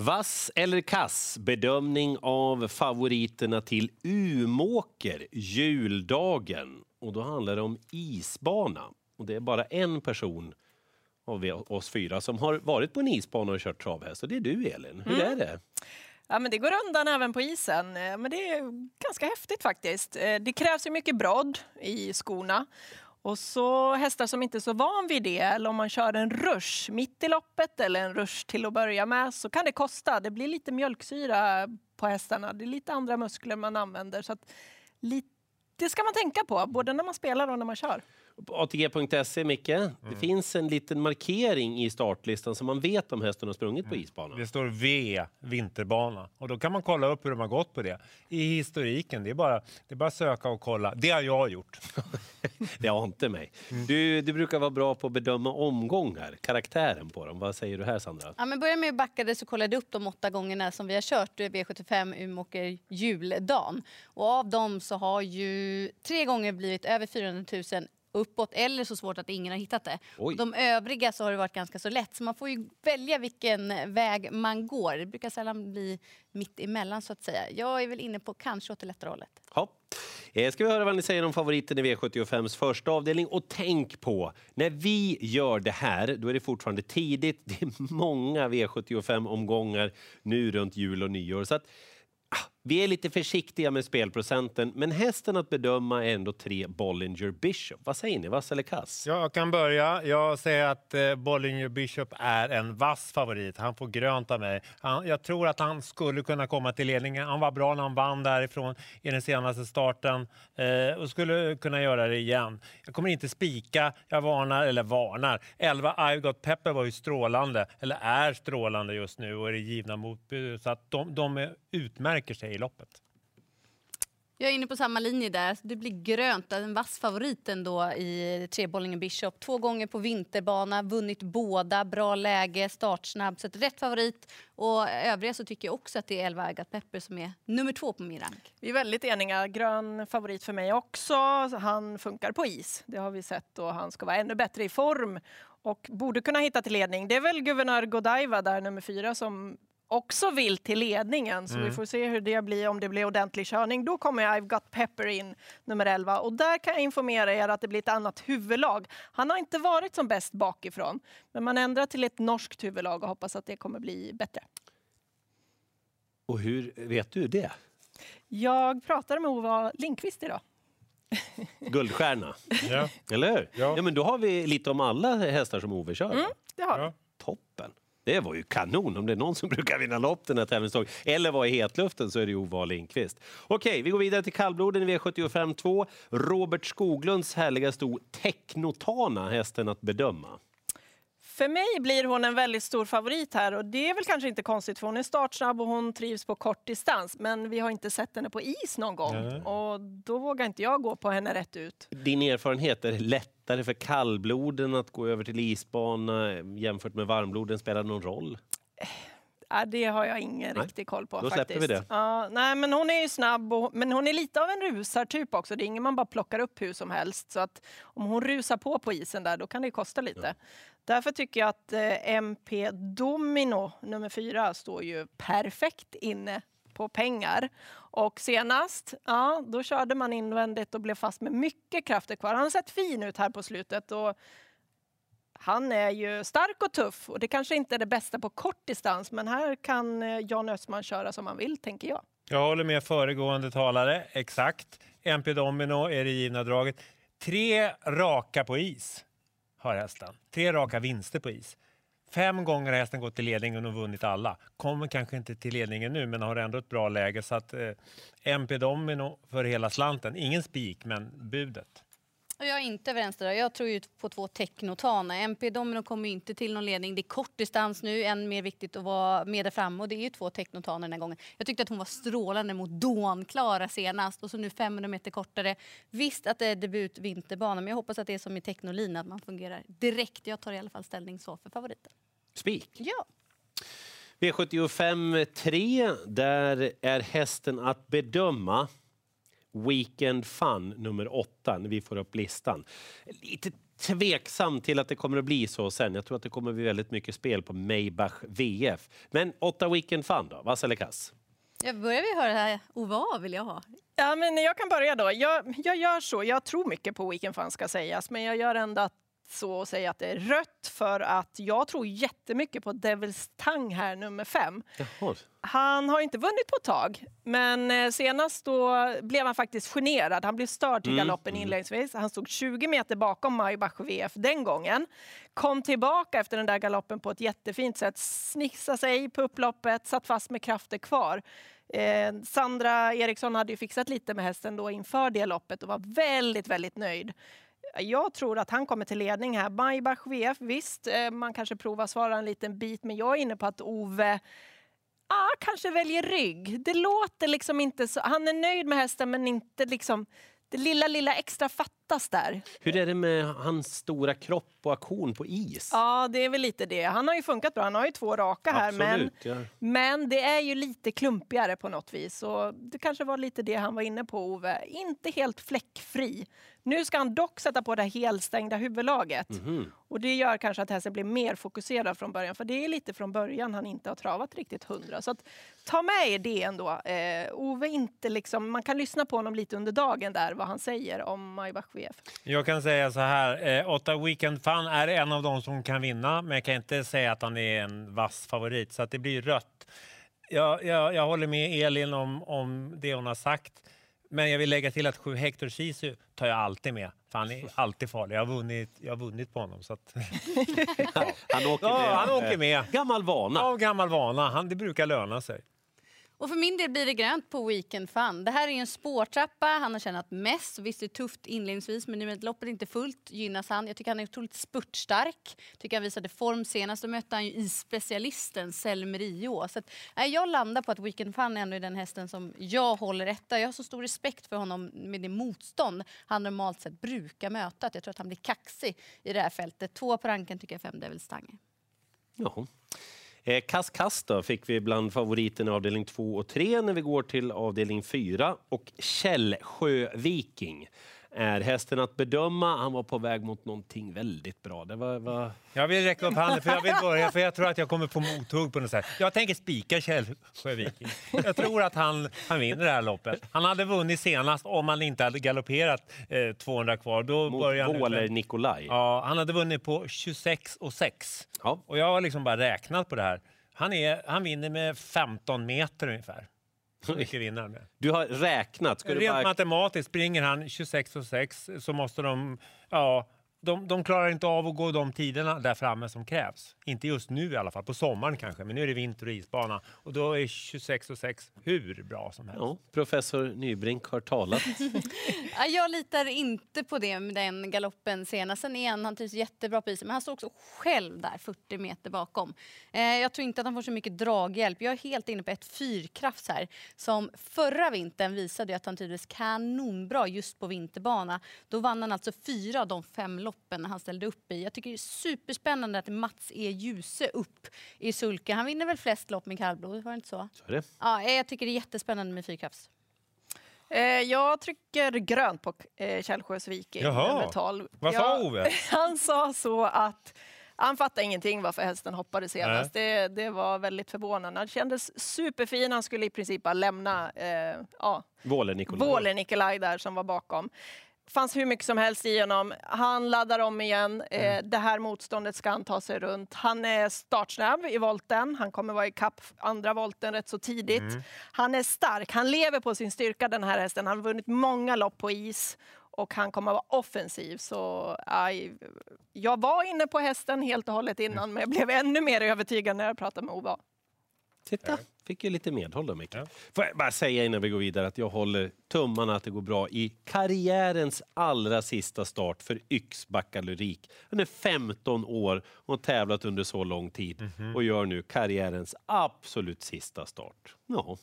Vass eller kass bedömning av favoriterna till Umåker juldagen. Och då handlar det om isbana. Och det är bara en person av oss fyra som har varit på en isbana och kört travhäst. Och det är du Elin. Hur är det? Ja, men det går undan även på isen. Eh, Men det är ganska häftigt faktiskt. Eh, Det krävs ju mycket brodd i skorna. Och så hästar som inte är så van vid det, eller om man kör en rush mitt i loppet eller en rush till att börja med, så kan det kosta. Det blir lite mjölksyra på hästarna. Det är lite andra muskler man använder. Så att lite, det ska man tänka på, både när man spelar och när man kör. ATG.se, Micke, det finns en liten markering i startlistan så man vet om hästen har sprungit på isbanan. Det står V, vinterbana. Och då kan man kolla upp hur de har gått på det. I historiken, det är bara, det är bara att söka och kolla. Det har jag gjort. Det har inte mig. Du, du brukar vara bra på att bedöma omgångar, karaktären på dem. Vad säger du här Sandra? Ja, men börja med att backa det så kollade jag upp de åtta gångerna som vi har kört V75 Umeåker juldagen. Och av dem så har ju tre gånger blivit över 400 000 uppåt eller så svårt att ingen har hittat det. Oj. De övriga så har det varit ganska så lätt så man får ju välja vilken väg man går. Det brukar sällan bli mitt emellan så att säga. Jag är väl inne på kanske åt det lättare hållet. Ja. Eh, Ska vi höra vad ni säger om favoriten i V75s första avdelning? Och tänk på, när vi gör det här, då är det fortfarande tidigt. Det är många V75-omgångar nu runt jul och nyår. Så att, ah, vi är lite försiktiga med spelprocenten, men hästen att bedöma är ändå tre Bollinger Bishop. Vad säger ni, vass eller kass? Jag kan börja. Jag säger att eh, Bollinger Bishop är en vass favorit. Han får grönt av mig. Han, jag tror att han skulle kunna komma till ledningen. Han var bra när han vann därifrån i den senaste starten eh, och skulle kunna göra det igen. Jag kommer inte spika. Jag varnar, eller varnar. 11 I've got Pepper var ju strålande, eller är strålande just nu och är det givna motbud. Så att de, de utmärker sig i loppet. Jag är inne på samma linje där. Det blir grönt. En vass favorit ändå i trebollingen Bishop. Två gånger på vinterbana, vunnit båda, bra läge, startsnabb. Så ett rätt favorit. Och övriga så tycker jag också att det är 11 Agat Pepper som är nummer två på min rank. Vi är väldigt eniga. Grön favorit för mig också. Han funkar på is. Det har vi sett och han ska vara ännu bättre i form och borde kunna hitta till ledning. Det är väl guvernör Godiva där, nummer fyra, som också vill till ledningen. Så vi får se hur det blir, om det blir ordentlig körning. Då kommer I've got Pepper in, nummer 11. Och där kan jag informera er att det blir ett annat huvudlag. Han har inte varit som bäst bakifrån, men man ändrar till ett norskt huvudlag och hoppas att det kommer bli bättre. Och hur vet du det? Jag pratade med Ova Lindqvist idag. Guldstjärna, Ja. eller hur? Ja. ja, men då har vi lite om alla hästar som Ove kör. Det har Ja. Toppen! Det var ju kanon. Om det är någon som brukar vinna lopp den här tävlingsdagen eller vara i hetluften så är det ju Ove Lindqvist. Okej, vi går vidare till kallbloden i V75 2. Robert Skoglunds härliga sto Technotana, hästen att bedöma. För mig blir hon en väldigt stor favorit här och det är väl kanske inte konstigt för hon är startsnabb och hon trivs på kort distans. Men vi har inte sett henne på is någon gång Nej. och då vågar inte jag gå på henne rätt ut. Din erfarenhet, är det lättare för kallbloden att gå över till isbana jämfört med varmbloden? Spelar det någon roll? Ja, det har jag ingen Nej, riktig koll på då släpper faktiskt. vi det. Ja, nej, men hon är ju snabb, och, men hon är lite av en rusartyp också. Det är ingen man bara plockar upp hur som helst. Så att om hon rusar på på isen där, då kan det kosta lite. Därför tycker jag att eh, MP Domino, nummer fyra, står ju perfekt inne på pengar. Och senast, ja, då körde man invändigt och blev fast med mycket krafter kvar. Han har sett fin ut här på slutet. Och han är ju stark och tuff och det kanske inte är det bästa på kort distans men här kan eh, Jan Östman köra som han vill, tänker jag. Jag håller med föregående talare. Exakt. MP Domino är det givna draget. Tre raka på is har hästen. Tre raka vinster på is. Fem gånger har hästen gått till ledningen och vunnit alla. Kommer kanske inte till ledningen nu men har ändå ett bra läge. Så att eh, MP Domino för hela slanten. Ingen spik men budet. Jag är inte överens där. Jag tror ju på två Technotana. MP Domino kommer inte till någon ledning. Det är kort distans nu. Än mer viktigt att vara med där framme. Och det är ju två Technotana den här gången. Jag tyckte att hon var strålande mot Dawn-Klara senast. Och så nu 500 meter kortare. Visst att det är debut vinterbana. Men jag hoppas att det är som i Technolin. Att man fungerar direkt. Jag tar i alla fall ställning så för favoriten. Spik. Ja. V75 3, där är hästen att bedöma. Weekend Fun nummer åtta, när vi får upp listan. Lite tveksam till att det kommer att bli så sen. Jag tror att det kommer att bli väldigt mycket spel på Maybach VF. Men åtta Weekend Fun då, vass eller kass? Jag börjar vi höra här. Ove A vill jag ha. Ja, men jag kan börja då. Jag, jag gör så. Jag tror mycket på Weekend Fun ska sägas, men jag gör ändå att så och säga att det är rött för att jag tror jättemycket på Devils Tongue här, nummer fem. Jaha. Han har inte vunnit på ett tag, men eh, senast då blev han faktiskt generad. Han blev störd till Mm, galoppen mm. inledningsvis. Han stod 20 meter bakom Maybach VF den gången. Kom tillbaka efter den där galoppen på ett jättefint sätt. Snissade sig på upploppet, satt fast med krafter kvar. Eh, Sandra Eriksson hade ju fixat lite med hästen då inför det loppet och var väldigt, väldigt nöjd. Jag tror att han kommer till ledning här. Maybach VF, visst, eh, man kanske provar svara en liten bit, men jag är inne på att Ove ah, kanske väljer rygg. Det låter liksom inte så. Han är nöjd med hästen, men inte liksom det lilla, lilla extra fattas där. Hur är det med hans stora kropp och aktion på is? Ja, det är väl lite det. Han har ju funkat bra. Han har ju två raka här, men, Absolut, ja. men det är ju lite klumpigare på något vis. Och det kanske var lite det han var inne på, Ove. Inte helt fläckfri. Nu ska han dock sätta på det helstängda huvudlaget. Mhm. Och det gör kanske att hästen blir mer fokuserad från början. För det är lite från början han inte har travat riktigt hundra. Så att, ta med er det ändå. Eh, Ove inte liksom, man kan lyssna på honom lite under dagen där, vad han säger om Maybach VF. Jag kan säga så här, eh, Åtta Weekend Fun är en av de som kan vinna, men jag kan inte säga att han är en vass favorit, så att det blir rött. Jag, jag, jag håller med Elin om, om det hon har sagt, men jag vill lägga till att sju Hector Sisu tar jag alltid med, för han är alltid farlig. Jag har vunnit, jag har vunnit på honom. Så att, Han åker ja, med. han åker med. Gammal vana. Av gammal vana, han, det brukar löna sig. Och för min del blir det grönt på Weekend Fun. Det här är en spårtrappa. Han har tjänat mest. Visst, det är tufft inledningsvis, men nu är loppet inte fullt gynnas han. Jag tycker han är otroligt spurtstark. Tycker han visade form senast. Då mötte han ju isspecialisten Selmer Rio. Så att, nej, jag landar på att Weekend Fun är ändå den hästen som jag håller etta. Jag har så stor respekt för honom med det motstånd han normalt sett brukar möta. Att jag tror att han blir kaxig i det här fältet. Två på ranken tycker jag fem Devils Stange. Jaha. Eh, Kass Kass då fick vi bland favoriterna i avdelning 2 och 3 när vi går till avdelning 4. Och Källsjö Viking är hästen att bedöma. Han var på väg mot någonting väldigt bra. Det var, var... Jag vill räcka upp handen för jag vill börja för jag tror att jag kommer få mothugg på något sätt. Jag tänker spika Källsjö Viking. Jag tror att han, han vinner det här loppet. Han hade vunnit senast om han inte hade galopperat eh, 200 kvar. Då Mot ut Våler Nikolaj. Ja, han hade vunnit på 26 och 6. Ja. Och jag har liksom bara räknat på det här. Han, är, han vinner med 15 meter ungefär. Mycket vinner han med. Du har räknat. Ska du Rent bara... matematiskt, springer han 26 och 6 så måste de... Ja, de, de klarar inte av att gå de tiderna där framme som krävs. Inte just nu i alla fall, på sommaren kanske, men nu är det vinter och isbana. Och då är 26 och 6 hur bra som helst. Ja, professor Nybrink har talat. Ja, Jag litar inte på det med den galoppen senast. Sen igen, han trivs jättebra på isen, men han står också själv där 40 meter bakom. Eh, jag tror inte att han får så mycket draghjälp. Jag är helt inne på ett fyrkrafts här som förra vintern visade att han trivdes kanonbra just på vinterbana. Då vann han alltså fyra av de fem loppen han ställde upp i. Jag tycker det är superspännande att Mats E. Djuse upp i sulke. Han vinner väl flest lopp med kallblod, var det inte så? Så är det. Ja, jag tycker det är jättespännande med fyrkrafts. Eh, jag trycker grönt på eh, Jaha. nummer 12. Vad sa Jag- Ove? Han sa så att han fattade ingenting varför hästen hoppade senast. Det, det var väldigt förvånande. Han kändes superfin. Han skulle i princip bara lämna eh, ja, Våler Nikolaj. Nikolaj där som var bakom. Fanns hur mycket som helst i honom. Han laddar om igen. Eh, det här motståndet ska han ta sig runt. Han är startsnabb i volten. Han kommer vara i kapp andra volten rätt så tidigt. Han är stark. Han lever på sin styrka den här hästen. Han har vunnit många lopp på is och han kommer vara offensiv. Så aj, jag var inne på hästen helt och hållet innan men jag blev ännu mer övertygad när jag pratade med Ova. Titta, fick ju lite medhåll då Micke. Ja. Får jag bara säga innan vi går vidare att jag håller tummarna att det går bra i karriärens allra sista start för Yxbacka Lyrik. Han är 15 år och har tävlat under så lång tid och gör nu karriärens absolut sista start. Ja.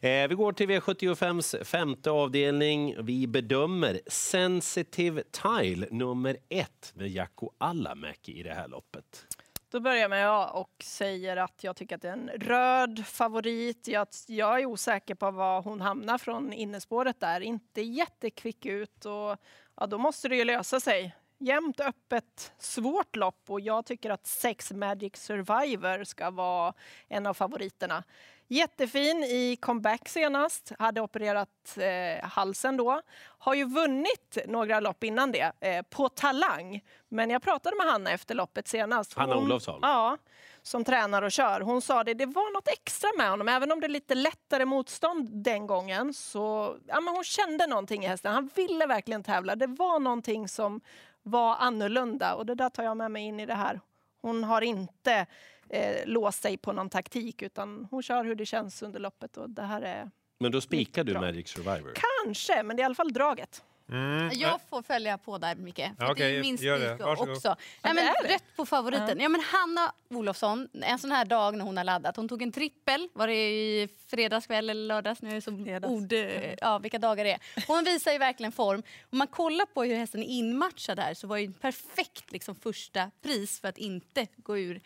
Eh, vi går till V75s femte avdelning. Vi bedömer Sensitive Tile nummer ett med Jacko Allamäki i det här loppet. Då börjar med jag och säger att jag tycker att det är en röd favorit. Jag, jag är osäker på var hon hamnar från innespåret där. Inte jättekvick ut och ja, då måste det ju lösa sig. jämnt, öppet, svårt lopp och jag tycker att Sex Magic Survivor ska vara en av favoriterna. Jättefin i comeback senast, hade opererat eh, halsen då. Har ju vunnit några lopp innan det, eh, på talang. Men jag pratade med Hanna efter loppet senast. Hanna Olofsson? Ja, som tränar och kör. Hon sa det, det var något extra med honom. Även om det är lite lättare motstånd den gången så ja, men hon kände någonting i hästen. Han ville verkligen tävla. Det var någonting som var annorlunda och det där tar jag med mig in i det här. Hon har inte eh, låst sig på någon taktik utan hon kör hur det känns under loppet och det här är Men då spikar du. Magic Survivor? kanske, men det är i alla fall draget. Mm. Jag får följa på där, Micke. För Ja, det är min spik också. Nej, men rätt på favoriten. Ja. men Hanna Olofsson, en sån här dag när hon har laddat. Hon tog en trippel, var det i fredagskväll eller lördags? Nu är det så Fredags. ord, eh, ja, vilka dagar det är. Hon visar ju verkligen form. Om man kollar på hur hästen är inmatchad här så var det en perfekt liksom, första pris för att inte gå ur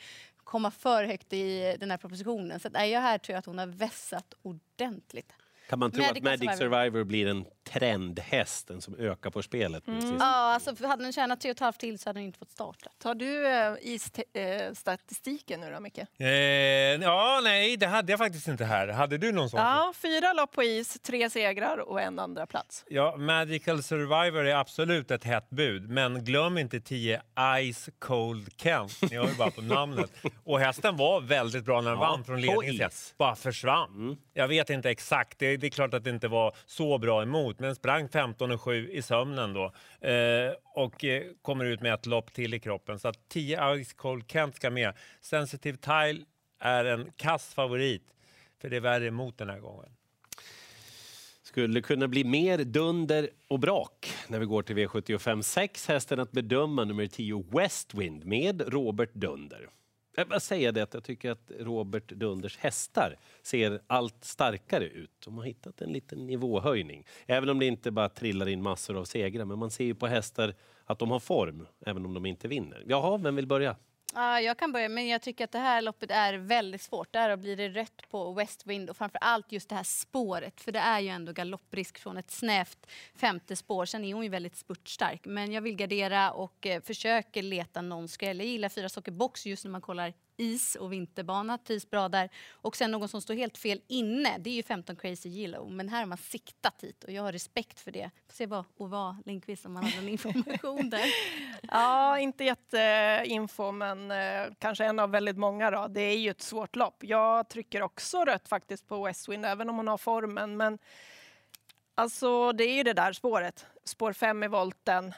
komma för högt i den här propositionen. Så att, nej, jag här tror jag att hon har vässat ordentligt. Kan man tro Magic att Magic Survivor. Survivor blir en trendhäst, den som ökar på spelet? sist? Ja, alltså, för hade den tjänat 3,5 till så hade den inte fått starta. Tar du eh, i st- eh, statistiken nu då, Micke? Eh, ja, nej, det hade jag faktiskt inte här. Hade du någon sån? Ja, fyra lopp på is, tre segrar och en andra plats. Ja, Magical Survivor är absolut ett hett bud, men glöm inte 10 Ice Cold Kent. Ni hör ju bara på namnet. Och hästen var väldigt bra när den Ja, vann från ledningen. Bara försvann. Jag vet inte exakt, det, det är klart att det inte var så bra emot, långt, men sprang 15 och 7 i sömnen då. Eh, och eh, kommer ut med ett lopp till i kroppen. Så att 10 Ice Cold Kent ska med. Sensitive Tile är en kass favorit, för det är värre emot den här gången. Skulle kunna bli mer dunder och brak när vi går till V75 6. Hästen att bedöma nummer 10 Westwind med Robert Dunder. Jag vill säga det att jag tycker att Robert Dunders hästar ser allt starkare ut. De har hittat en liten nivåhöjning. Även om det inte bara trillar in massor av segrar. Men man ser ju på hästar att de har form, även om de inte vinner. Jaha, vem vill börja? Ja, jag kan börja, men jag tycker att det här loppet är väldigt svårt. Där blir det rött på Westwind och framför allt just det här spåret. För det är ju ändå galopprisk från ett snävt femte spår. Sen är hon ju väldigt spurtstark. Men jag vill gardera och eh, försöker leta någon skräll. Jag gillar fyra socker box just när man kollar is och vinterbana. Trivs bra där. Och sen någon som står helt fel inne. Det är ju 15 Crazy Yellow. Men här har man siktat hit och jag har respekt för det. Får se vad Ova Lindqvist om man har någon information där. Ja, inte jätteinfo, men eh, kanske en av väldigt många. Då. Det är ju ett svårt lopp. Jag trycker också rött faktiskt på Westwind, även om hon har formen. Men alltså, det är ju det där spåret. Spår fem i volten.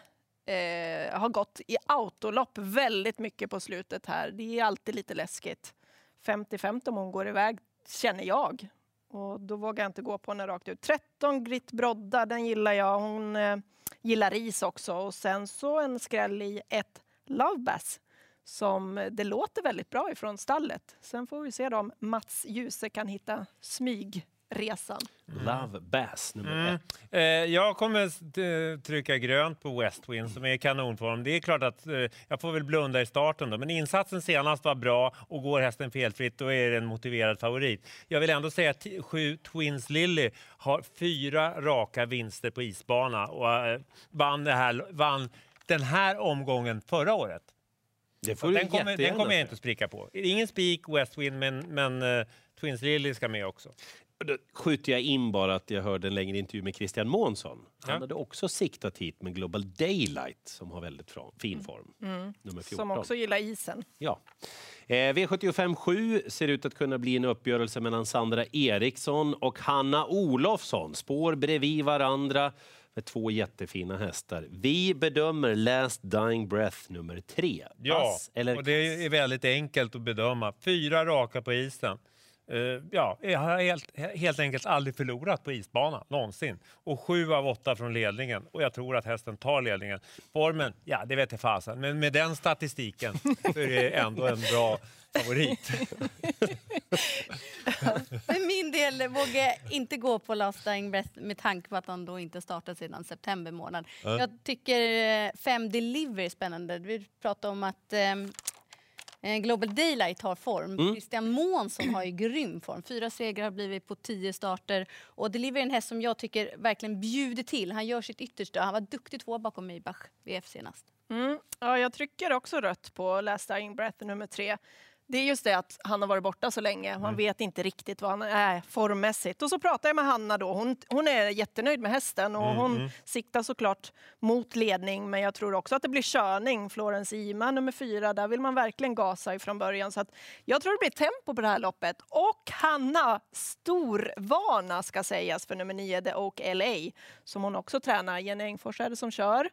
Eh, har gått i autolopp väldigt mycket på slutet här. Det är alltid lite läskigt. 50-50 om hon går iväg, känner jag. Och då vågar jag inte gå på henne rakt ut. 13 Grit Brodda, den gillar jag. Hon eh, gillar is också. Och sen så en skräll i ett Love Bass som eh, det låter väldigt bra ifrån stallet. Sen får vi se om Mats Djuse kan hitta smyg smygresan. Love Bass nummer Mm. ett. Eh, jag kommer trycka grönt på Westwind som är i kanonform. Det är klart att eh, jag får väl blunda i starten då, men insatsen senast var bra och går hästen felfritt då är det en motiverad favorit. Jag vill ändå säga att sju Twins Lily har fyra raka vinster på isbana och eh, vann, det här, vann den här omgången förra året. Det får Den kommer, den kommer jag inte att spricka på. Ingen spik Westwind, men, men eh, Twins Lily ska med också. Då skjuter jag in bara att jag hörde en längre intervju med Christian Månsson. Han Ja. hade också siktat hit med Global Daylight som har väldigt fin form. Nummer 14. Som också gillar isen. Ja. Eh, V75 7 ser ut att kunna bli en uppgörelse mellan Sandra Eriksson och Hanna Olofsson. Spår bredvid varandra med två jättefina hästar. Vi bedömer Last Dying Breath nummer 3. Ja, eller och det är väldigt enkelt att bedöma. Fyra raka på isen. Eh, ja, jag har helt, helt enkelt aldrig förlorat på isbana, någonsin. Och sju av åtta från ledningen. Och jag tror att hästen tar ledningen. Formen, ja det vet jag fasen. Men med den statistiken så är det ändå en bra favorit. För min del vågar jag inte gå på Last Dying Breath med tanke på att han då inte startat sedan september månad. Jag tycker eh, Fem Delivery är spännande. Vi pratade om att ehm, eh, Global Daylight har form. Christian Månsson har ju grym form. Fyra segrar har blivit på tio starter. Och Delivery är en häst som jag tycker verkligen bjuder till. Han gör sitt yttersta. Han var duktig två bakom Maybach VF senast. Mm. Ja, jag trycker också rött på Last Dying Breath nummer tre. Det är just det att han har varit borta så länge. Man vet inte riktigt vad han är formmässigt. Och så pratar jag med Hanna då. Hon, hon är jättenöjd med hästen och hon siktar såklart mot ledning. Men jag tror också att det blir körning. Florence Ima nummer fyra, där vill man verkligen gasa ifrån början. Så att jag tror det blir tempo på det här loppet. Och Hanna, storvana ska sägas för nummer nio, The Oak LA, som hon också tränar. Jenny Engfors är det som kör.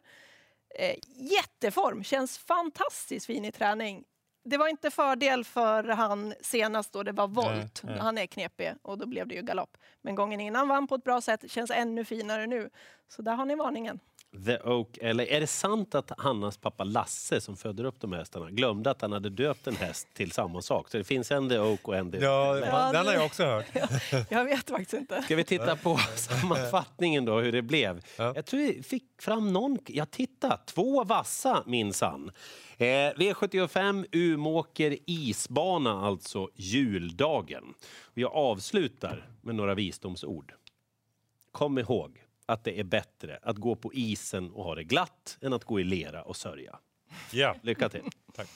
Eh, jätteform, känns fantastiskt fin i träning. Det var inte fördel för han senast då det var volt. Nej, nej. Han är knepig och då blev det ju galopp. Men gången innan vann på ett bra sätt, känns ännu finare nu. Så där har ni varningen. The Oak LA. Är det sant att Hannas pappa Lasse som föder upp de hästarna glömde att han hade döpt en häst till samma sak? Så det finns en The Oak och en The Ja, Ja, den har jag också hört. Jag vet faktiskt inte. Ska vi titta på sammanfattningen då, hur det blev? Ja. Jag tror vi fick fram någon... Ja, titta! Två vassa minsann. Eh, V75 Umåker isbana, alltså juldagen. Och jag avslutar med några visdomsord. Kom ihåg att det är bättre att gå på isen och ha det glatt än att gå i lera och sörja. Ja. Lycka till! Tack.